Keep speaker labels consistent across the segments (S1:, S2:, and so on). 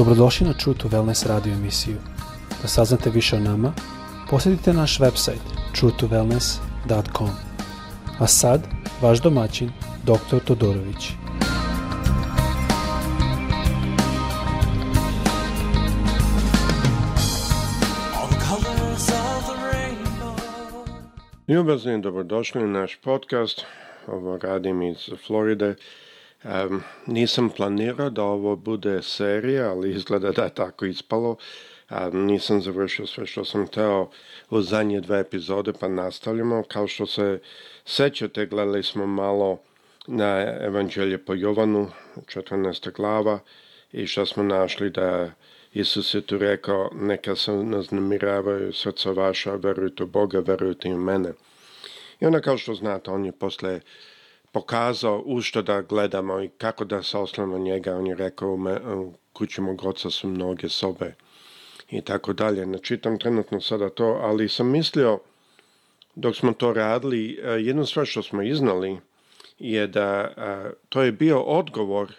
S1: Dobrodošli na True to Wellness radio emisiju. Da saznate više o nama, posjetite naš website truetowellness.com. A sad, vaš domaćin, dr. Todorović.
S2: Ljubazni, dobrodošli na naš podcast. Ovo radim iz Floride nisam planirao da ovo bude serija, ali izgleda da je tako ispalo. nisam završio sve što sam teo u zadnje dve epizode, pa nastavljamo. Kao što se sećate, gledali smo malo na Evanđelje po Jovanu, 14. glava, i što smo našli da Isus je tu rekao, neka se naznamiravaju srca vaša, verujte u Boga, verujte i u mene. I onda, kao što znate, on je posle pokazao u što da gledamo i kako da se njega. On je rekao u e, kući mog oca su mnoge sobe i tako dalje. Ne čitam trenutno sada to, ali sam mislio dok smo to radili, e, jedno stvar što smo iznali je da e, to je bio odgovor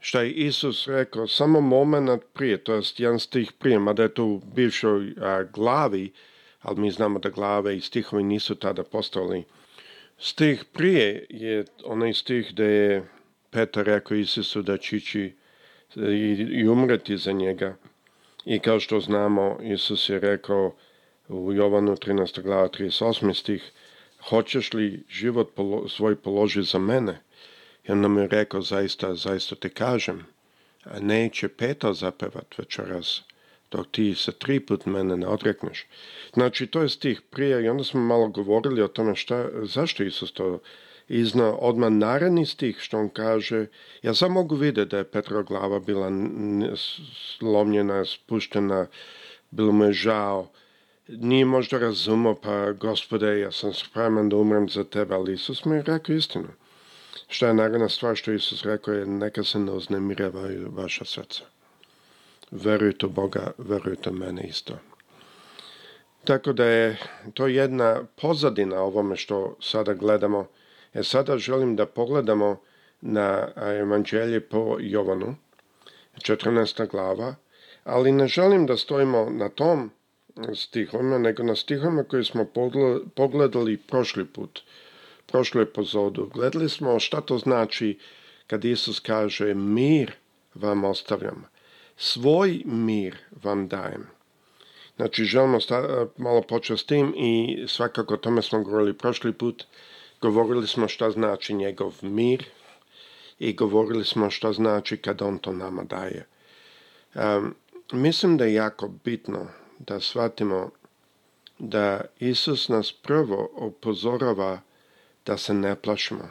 S2: što je Isus rekao samo moment prije, to je jedan stih prije, mada je to u bivšoj glavi, ali mi znamo da glave i stihovi nisu tada postali Stih prije je onaj stih da je Petar rekao Isusu da će ići i umreti za njega. I kao što znamo, Isus je rekao u Jovanu 13. glava 38. stih Hoćeš li život svoj položi za mene? I on nam je rekao, zaista, zaista te kažem, a neće Petar zapevat večeras dok ti se tri put mene ne odrekneš. Znači, to je stih prije i onda smo malo govorili o tome šta, zašto Isus to iznao odmah naredni stih što on kaže, ja sam mogu vidjeti da je Petra glava bila slomljena, spuštena, bilo mu je žao, nije možda razumo pa gospode, ja sam spreman da umrem za tebe, ali Isus mi je rekao istinu. Što je naravna stvar što Isus rekao je, neka se ne uznemirevaju vaša srca verujte Boga, verujte u mene isto. Tako da je to jedna pozadina ovome što sada gledamo. E sada želim da pogledamo na evanđelje po Jovanu, 14. glava, ali ne želim da stojimo na tom stihovima, nego na stihovima koje smo pogledali prošli put, prošlu epizodu. Gledali smo šta to znači kad Isus kaže mir vam ostavljam, svoj mir vam dajem. Znači, želimo malo početi s tim i svakako o tome smo govorili prošli put. Govorili smo šta znači njegov mir i govorili smo šta znači kad on to nama daje. Um, mislim da je jako bitno da shvatimo da Isus nas prvo upozorava da se ne plašimo.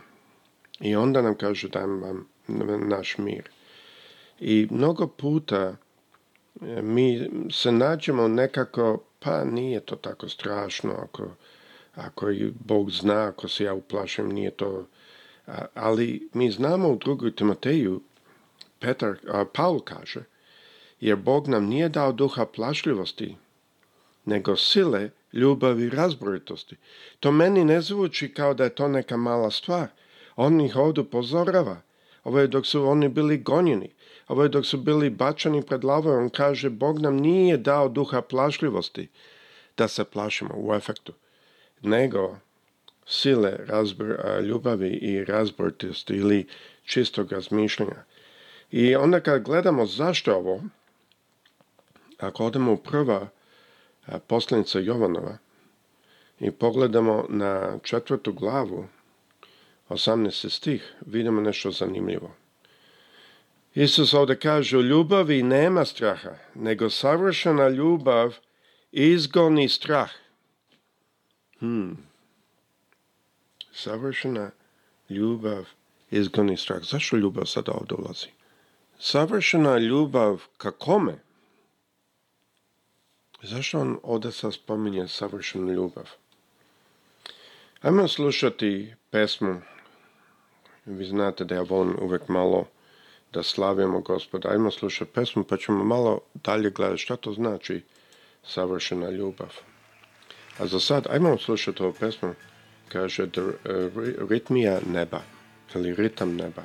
S2: I onda nam kaže dajem vam naš mir. I mnogo puta e, mi se nađemo nekako, pa nije to tako strašno, ako, ako Bog zna, ako se ja uplašim, nije to... Ali mi znamo u drugoj Timoteju, Petar, a, Paul kaže, jer Bog nam nije dao duha plašljivosti, nego sile, ljubavi i razboritosti. To meni ne zvuči kao da je to neka mala stvar. On ih ovdje upozorava. Ovo je dok su oni bili gonjeni. Ovo je dok su bili bačeni pred lavom. On kaže, Bog nam nije dao duha plašljivosti da se plašimo u efektu. Nego sile razbor, ljubavi i razboritosti ili čistog razmišljanja. I onda kad gledamo zašto ovo, ako odemo u prva poslanica Jovanova i pogledamo na četvrtu glavu, 18. stih, vidimo nešto zanimljivo. Isus ovdje kaže, u ljubavi nema straha, nego savršena ljubav izgoni strah. Hmm. Savršena ljubav izgoni strah. Zašto ljubav sada ovdje ulazi? Savršena ljubav ka kome? Zašto on ovdje sad spominje savršenu ljubav? Ajmo slušati pesmu vi znate da ja volim uvijek malo da slavimo gospoda. Ajmo slušati pesmu pa ćemo malo dalje gledati šta to znači savršena ljubav. A za sad, ajmo slušati ovu pesmu. Kaže, eh, ritmija neba ili ritam neba.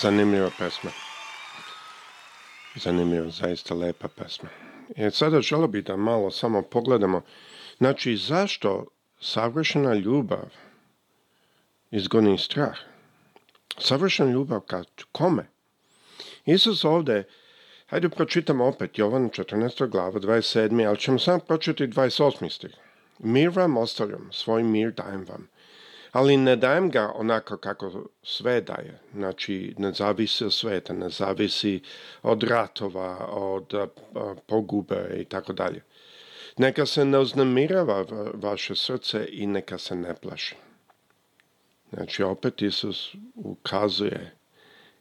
S2: Zanimljiva pesma. Zanimljiva, zaista lepa pesma. I e, sada želo bi da malo samo pogledamo. Znači, zašto savršena ljubav izgoni strah? Savršena ljubav ka kome? Isus ovdje, hajde pročitamo opet Jovan 14. glava 27. ali ćemo samo pročiti 28. stih. Mir vam ostavljam, svoj mir dajem vam ali ne dajem ga onako kako sve daje. Znači, ne zavisi od sveta, ne zavisi od ratova, od eh, pogube i tako dalje. Neka se ne uznemirava vaše srce i neka se ne plaši. Znači, opet Isus ukazuje,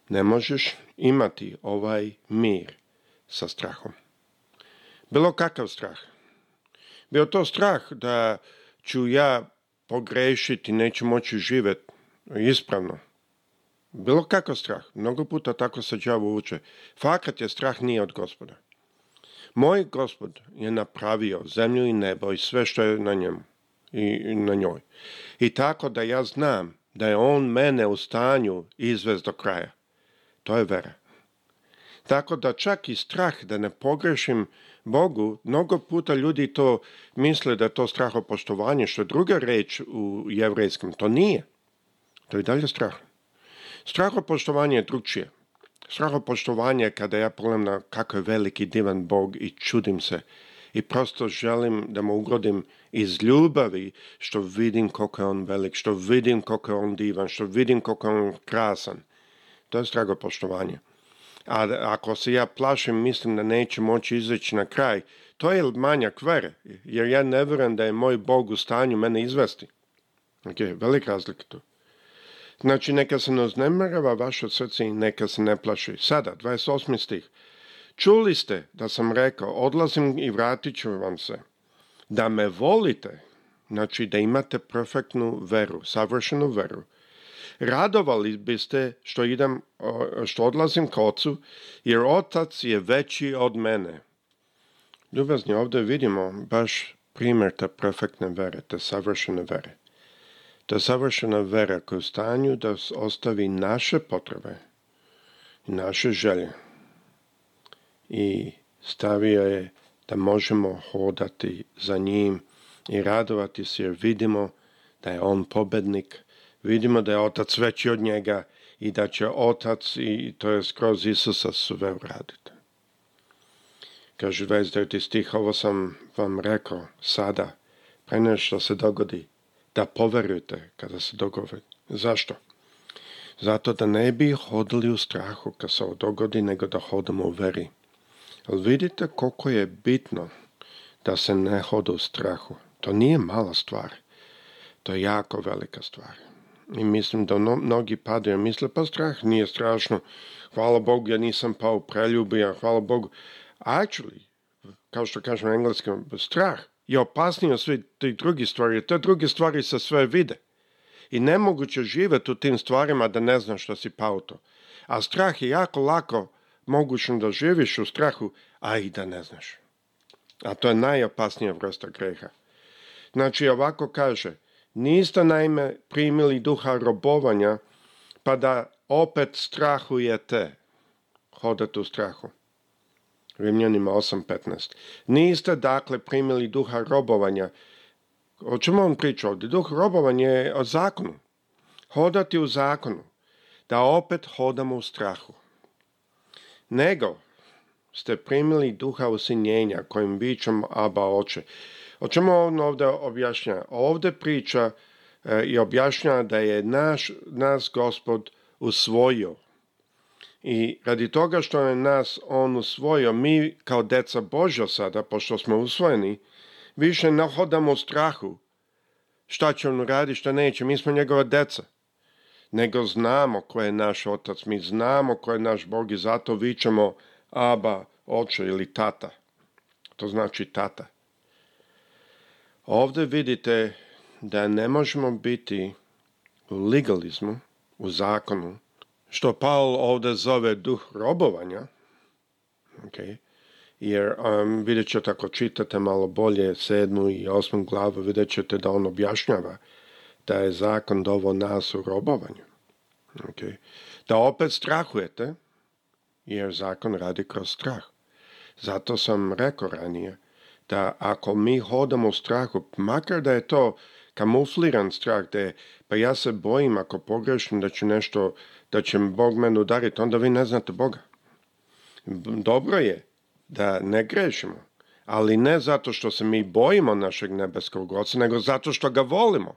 S2: ne možeš imati ovaj mir sa strahom. Bilo kakav strah. Bio to strah da ću ja pogrešiti, neće moći živjeti ispravno. Bilo kako strah, mnogo puta tako se đavo uče. Fakat je strah nije od gospoda. Moj gospod je napravio zemlju i nebo i sve što je na njemu i na njoj. I tako da ja znam da je on mene u stanju izvez do kraja. To je vera. Tako da čak i strah da ne pogrešim Bogu, mnogo puta ljudi to misle da je to strahopoštovanje, što je druga reč u jevrejskom, to nije. To je dalje strah. Strahopoštovanje je drugčije. Strahopoštovanje je kada ja pogledam na kako je veliki divan Bog i čudim se i prosto želim da mu ugodim iz ljubavi što vidim koliko je on velik, što vidim koliko je on divan, što vidim koliko je on krasan. To je strahopoštovanje a ako se ja plašim, mislim da neće moći izaći na kraj. To je manjak vere, jer ja ne vjerujem da je moj Bog u stanju mene izvesti. Ok, velika razlika tu. Znači, neka se ne uznemirava vaše srce i neka se ne plaši. Sada, 28. stih. Čuli ste da sam rekao, odlazim i vratit ću vam se. Da me volite, znači da imate perfektnu veru, savršenu veru. Radovali biste što idem, što odlazim k ocu, jer otac je veći od mene. Ljubazni, ovdje vidimo baš primjer te perfektne vere, te savršene vere. Ta savršena vera koja je u stanju da ostavi naše potrebe i naše želje i stavio je da možemo hodati za njim i radovati se jer vidimo da je on pobednik, vidimo da je otac veći od njega i da će otac, i to je skroz Isusa, sve uraditi. Kaže 29. stih, ovo sam vam rekao sada, pre nešto se dogodi, da poverujete kada se dogodi. Zašto? Zato da ne bi hodili u strahu kad se ovo dogodi, nego da hodamo u veri. Ali vidite koliko je bitno da se ne hoda u strahu. To nije mala stvar. To je jako velika stvar. I mislim da no, mnogi padaju misle, pa strah nije strašno. Hvala Bogu, ja nisam pao preljubija hvala Bogu. Actually, kao što kažem na engleskom, strah je opasniji od svih tih drugih stvari. Te druge stvari se sve vide. I nemoguće živjeti u tim stvarima da ne znaš što si pao to. A strah je jako lako mogućno da živiš u strahu, a i da ne znaš. A to je najopasnija vrsta greha. Znači, ovako kaže, Niste naime primili duha robovanja, pa da opet strahujete. Hodate u strahu. Rimljanima 8.15. Niste dakle primili duha robovanja. O čemu on priča ovdje? Duh robovanja je o zakonu. Hodati u zakonu. Da opet hodamo u strahu. Nego ste primili duha usinjenja kojim bićom aba oče o čemu on ovdje objašnja? Ovdje priča e, i objašnja da je naš, nas gospod usvojio. I radi toga što je nas on usvojio, mi kao deca Božja sada, pošto smo usvojeni, više ne hodamo u strahu šta će on raditi, šta neće. Mi smo njegova deca. Nego znamo ko je naš otac, mi znamo ko je naš Bog i zato vićemo Aba, oče ili tata. To znači tata. Ovdje vidite da ne možemo biti u legalizmu, u zakonu, što Paul ovdje zove duh robovanja, okay, jer um, vidjet ćete ako čitate malo bolje sedmu i osmu glavu, vidjet ćete da on objašnjava da je zakon dovo nas u robovanju. Da opet strahujete, jer zakon radi kroz strah. Zato sam rekao ranije, da ako mi hodamo u strahu, makar da je to kamufliran strah, da je, pa ja se bojim ako pogrešim da ću nešto, da će Bog mene udariti, onda vi ne znate Boga. Dobro je da ne grešimo, ali ne zato što se mi bojimo našeg nebeskog oca, nego zato što ga volimo.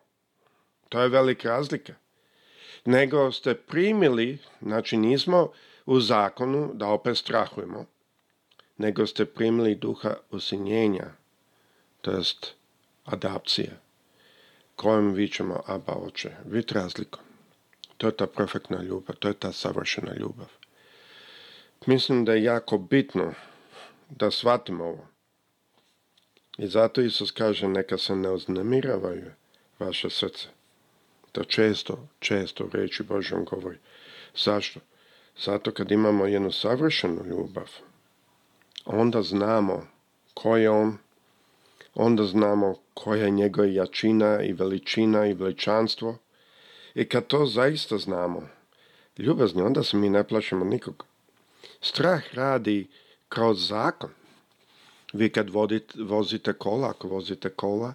S2: To je velika razlika. Nego ste primili, znači nismo u zakonu da opet strahujemo, nego ste primili duha usinjenja, to jest adapcije, kojom vićemo Aba oče, vid razlikom. To je ta perfektna ljubav, to je ta savršena ljubav. Mislim da je jako bitno da shvatimo ovo. I zato Isus kaže neka se ne uznemiravaju vaše srce. To često, često reći Božom govori. Zašto? Zato kad imamo jednu savršenu ljubav, onda znamo ko je on, onda znamo koja je njegova jačina i veličina i veličanstvo. I kad to zaista znamo, ljubazni, onda se mi ne plašimo nikog. Strah radi kroz zakon. Vi kad vodite, vozite kola, ako vozite kola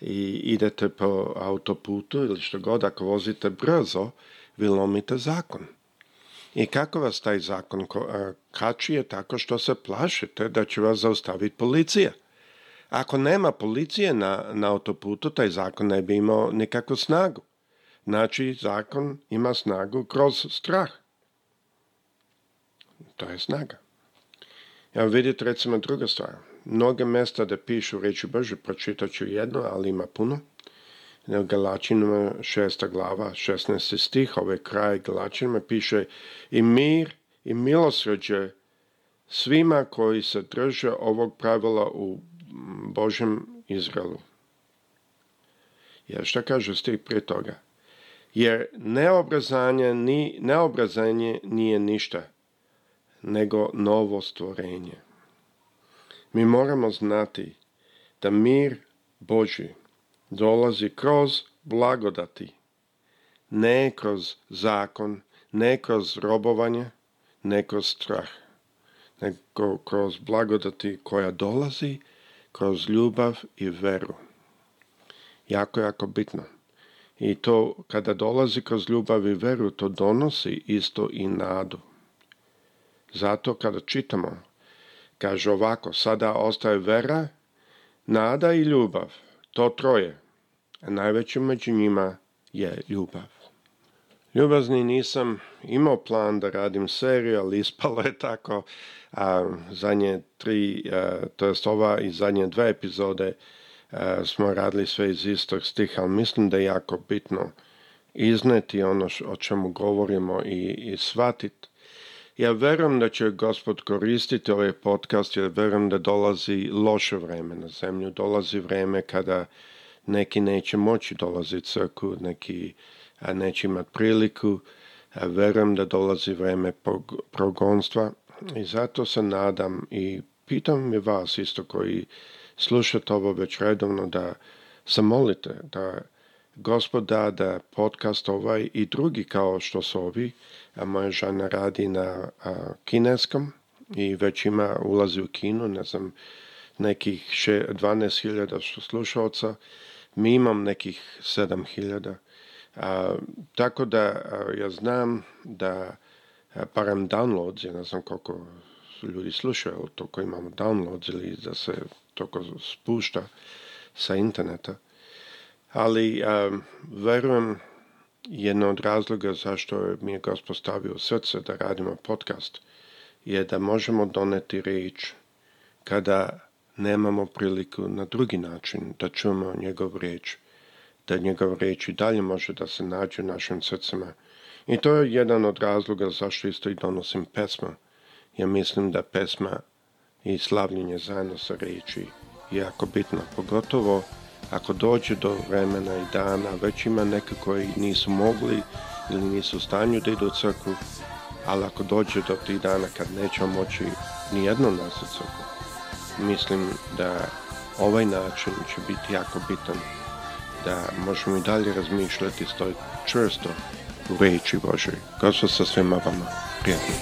S2: i idete po autoputu ili što god, ako vozite brzo, vi lomite zakon. I kako vas taj zakon e, kači je tako što se plašite da će vas zaustaviti policija? Ako nema policije na, na autoputu, taj zakon ne bi imao nikakvu snagu. Znači, zakon ima snagu kroz strah. To je snaga. Ja vidite recimo druga stvar. Mnoge mjesta da pišu reći brže, pročitat ću jedno, ali ima puno. Galačinima šesta glava, 16. stih, ovaj kraj Galačinima piše i mir i milosređe svima koji se drže ovog pravila u Božem Izraelu. Jer šta kaže stih prije toga? Jer neobrazanje, ni, neobrazanje nije ništa, nego novo stvorenje. Mi moramo znati da mir Boži dolazi kroz blagodati, ne kroz zakon, ne kroz robovanje, ne kroz strah, nego kroz blagodati koja dolazi kroz ljubav i veru. Jako, jako bitno. I to kada dolazi kroz ljubav i veru, to donosi isto i nadu. Zato kada čitamo, kaže ovako, sada ostaje vera, nada i ljubav, to troje a najvećim među njima je ljubav. Ljubazni nisam imao plan da radim seriju, ali ispalo je tako. A, zadnje tri, a, to jest ova i zadnje dve epizode smo radili sve iz istog stiha, ali mislim da je jako bitno izneti ono o čemu govorimo i, i shvatiti. Ja verujem da će gospod koristiti ovaj podcast jer verujem da dolazi loše vreme na zemlju, dolazi vreme kada neki neće moći dolaziti crku, neki neće imati priliku. Verujem da dolazi vreme progonstva i zato se nadam i pitam i vas isto koji slušate ovo već redovno da se molite da Gospod da da podcast ovaj i drugi kao što su ovi, a moja žena radi na kineskom i već ima ulazi u kinu, ne znam, nekih 12.000 slušalca mi imam nekih 7000. hiljada, tako da ja znam da param downloads, ja ne znam koliko ljudi slušaju, ali toliko imamo downloads ili da se toko spušta sa interneta. Ali verujem jedna od razloga zašto mi je gospod stavio srce da radimo podcast je da možemo doneti riječ kada nemamo priliku na drugi način da čujemo njegov riječ, da njegov riječ i dalje može da se nađe u našim srcima. I to je jedan od razloga zašto isto i donosim pesma Ja mislim da pesma i slavljenje zajedno sa riječi jako bitno pogotovo ako dođe do vremena i dana, već ima neke koji nisu mogli ili nisu u stanju da idu u crkvu, ali ako dođe do tih dana kad nećemo moći nijednom nas u crkvu, mislim da ovaj način će biti jako bitan da možemo i dalje razmišljati stoj čvrsto u reči Božoj. Gospod sa svema vama. Prijatno.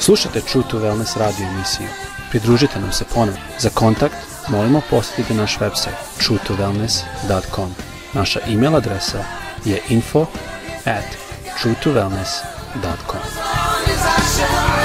S1: Slušajte True Wellness radio emisiju. Pridružite nam se ponovno. Za kontakt molimo posjetite naš website true2wellness.com Naša email adresa je info at truetowellness.com.